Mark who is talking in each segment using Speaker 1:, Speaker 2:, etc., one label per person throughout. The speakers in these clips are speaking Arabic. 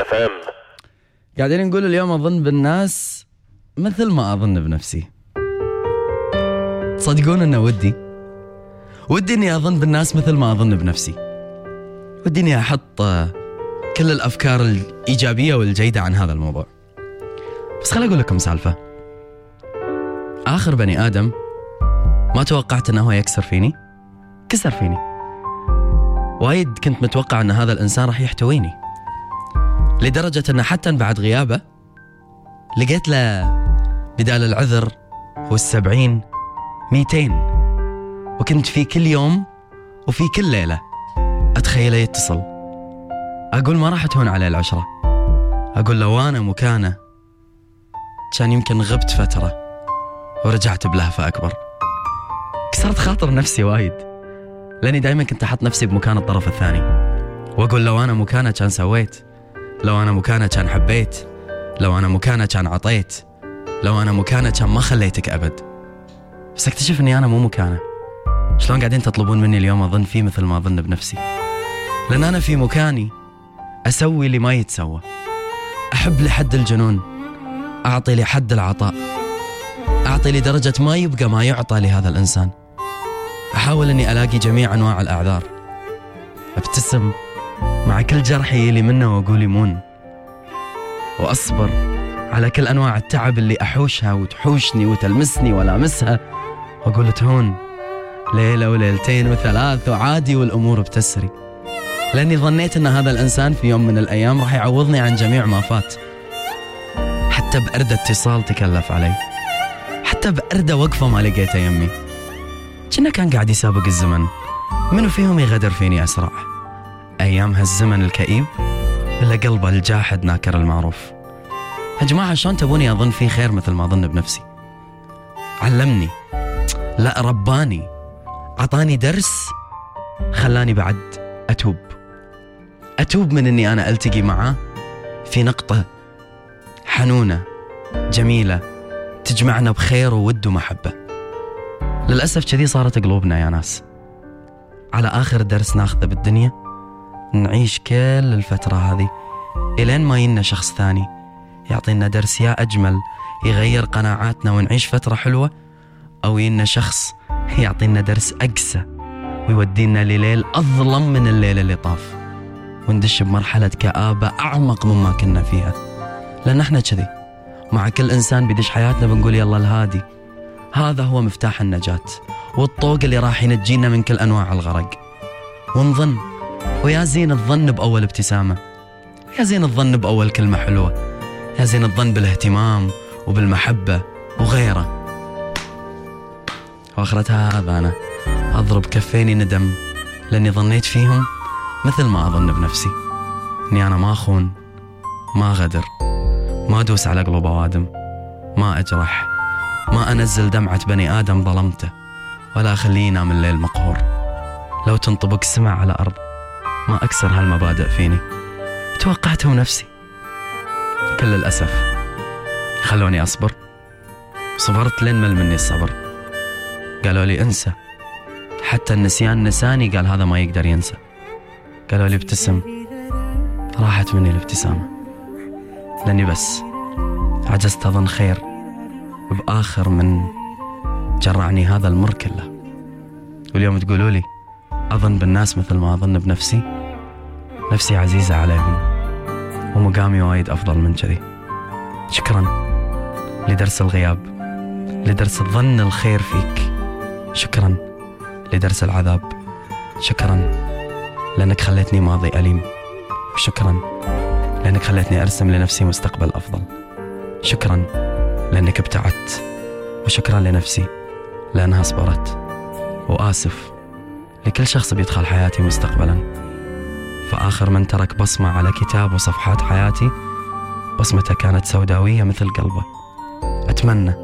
Speaker 1: اف ام
Speaker 2: قاعدين نقول اليوم أظن بالناس مثل ما أظن بنفسي. تصدقون إنه ودي. ودي إني أظن بالناس مثل ما أظن بنفسي. ودي إني أحط كل الأفكار الإيجابية والجيدة عن هذا الموضوع. بس خليني أقول لكم سالفة. آخر بني آدم ما توقعت إنه هو يكسر فيني؟ كسر فيني. وايد كنت متوقع إن هذا الإنسان راح يحتويني. لدرجة أن حتى بعد غيابه لقيت له بدال العذر والسبعين ميتين. وكنت في كل يوم وفي كل ليلة أتخيله يتصل. أقول ما راح تهون عليه العشرة. أقول لو أنا مكانه. كان يمكن غبت فترة ورجعت بلهفة أكبر. كسرت خاطر نفسي وايد لأني دايما كنت أحط نفسي بمكان الطرف الثاني. وأقول لو أنا مكانه كان سويت. لو أنا مكانه كان حبيت لو أنا مكانه كان عطيت لو أنا مكانه كان ما خليتك أبد. بس أكتشف أني أنا مو مكانه. شلون قاعدين تطلبون مني اليوم أظن فيه مثل ما أظن بنفسي. لأن أنا في مكاني أسوي اللي ما يتسوى. أحب لحد الجنون أعطي لحد العطاء. أعطي لدرجة ما يبقى ما يعطى لهذا الإنسان. أحاول أني ألاقي جميع أنواع الأعذار. أبتسم مع كل جرح يلي منه واقول يمون وأصبر على كل أنواع التعب اللي أحوشها وتحوشني وتلمسني والامسها وأقول تهون ليلة وليلتين وثلاث وعادي والأمور بتسري. لأني ظنيت إن هذا الإنسان في يوم من الأيام راح يعوضني عن جميع ما فات. حتى بأردة اتصال تكلف علي. حتى بأردة وقفة ما لقيتها يمي. كنا كان قاعد يسابق الزمن. منو فيهم يغدر فيني أسرع؟ أيام هالزمن الكئيب ولا قلبه الجاحد ناكر المعروف. يا جماعة شلون تبوني أظن فيه خير مثل ما أظن بنفسي؟ علمني. لا رباني. عطاني درس خلاني بعد أتوب. أتوب من أني أنا ألتقي معاه في نقطة حنونة جميلة تجمعنا بخير وود ومحبة. للأسف كذي صارت قلوبنا يا ناس. على آخر درس ناخذه بالدنيا نعيش كل الفترة هذه إلين ما ينا شخص ثاني. يعطينا درس يا أجمل يغير قناعاتنا ونعيش فترة حلوة أو ينا شخص يعطينا درس أقسى ويودينا لليل أظلم من الليل اللي طاف. وندش بمرحلة كآبة أعمق مما كنا فيها. لأن إحنا كذي مع كل إنسان بيدش حياتنا بنقول يلا الهادي. هذا هو مفتاح النجاة والطوق اللي راح ينجينا من كل أنواع الغرق. ونظن ويا زين الظن بأول ابتسامة يا زين الظن بأول كلمة حلوة يا زين الظن بالاهتمام وبالمحبة وغيره. وآخرتها هذا أنا أضرب كفيني ندم لأني ظنيت فيهم مثل ما أظن بنفسي. إني أنا ما أخون ما غدر ما أدوس على قلوب أوادم ما أجرح ما أنزل دمعة بني آدم ظلمته ولا أخليه ينام الليل مقهور. لو تنطبق سمع على أرض ما أكسر هالمبادئ فيني. توقعتهم نفسي. كل الأسف خلوني أصبر. صبرت لين مل مني الصبر. قالوا لي انسى. حتى النسيان نساني قال هذا ما يقدر ينسى. قالوا لي ابتسم. راحت مني الابتسامة. لأني بس عجزت أظن خير بآخر من جرعني هذا المر كله. واليوم تقولوا لي أظن بالناس مثل ما أظن بنفسي. نفسي عزيزة عليهم. ومقامي وايد أفضل من كذي. شكرا لدرس الغياب لدرس الظن الخير فيك. شكرا لدرس العذاب. شكرا لأنك خليتني ماضي أليم. وشكرا لأنك خليتني أرسم لنفسي مستقبل أفضل. شكرا لأنك ابتعدت. وشكرا لنفسي لأنها صبرت. وآسف لكل شخص بيدخل حياتي مستقبلا. فآخر من ترك بصمة على كتاب وصفحات حياتي بصمته كانت سوداوية مثل قلبه. أتمنى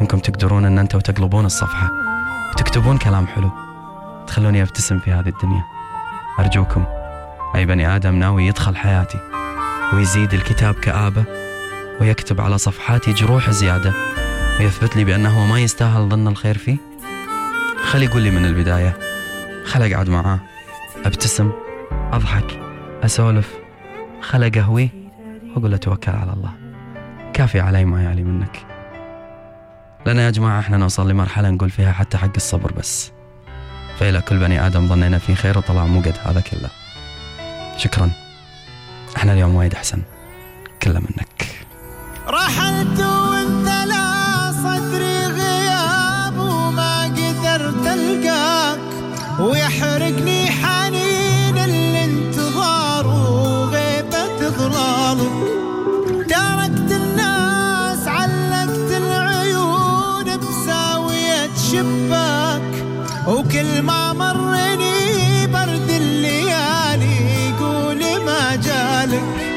Speaker 2: أنكم تقدرون أن أنتوا تقلبون الصفحة وتكتبون كلام حلو. تخلوني أبتسم في هذه الدنيا. أرجوكم أي بني آدم ناوي يدخل حياتي ويزيد الكتاب كآبة ويكتب على صفحاتي جروح زيادة ويثبت لي بأنه ما يستاهل ظن الخير فيه؟ خلي يقول لي من البداية خل أقعد معاه أبتسم. أضحك أسولف خلا قهوي وأقول له توكل على الله. كافي علي ما يعلي منك. لأن يا جماعة إحنا نوصل لمرحلة نقول فيها حتى حق الصبر بس. فإلى كل بني آدم ظنينا فيه خير وطلع مو قد هذا كله. شكرا. إحنا اليوم وايد أحسن. كله منك.
Speaker 1: رحلت وانت لا صدري غياب وما قدرت ألقاك. ويحرقني feeling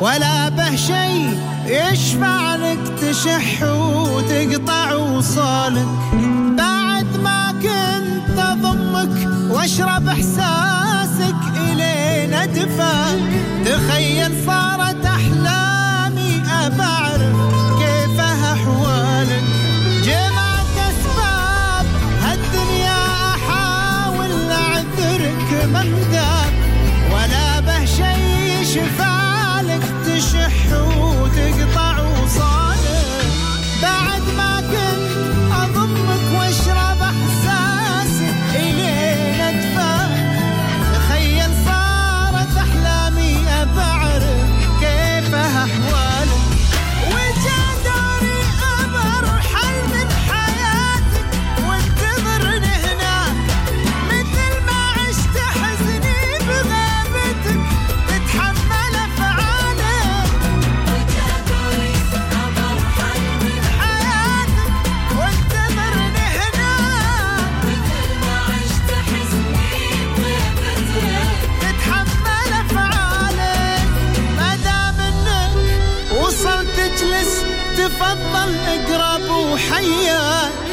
Speaker 1: ولا به شيء. يشفع لك تشح وتقطع وصالك؟ بعد ما كنت أضمك واشرب إحساسك الين ادفاك 哎呀。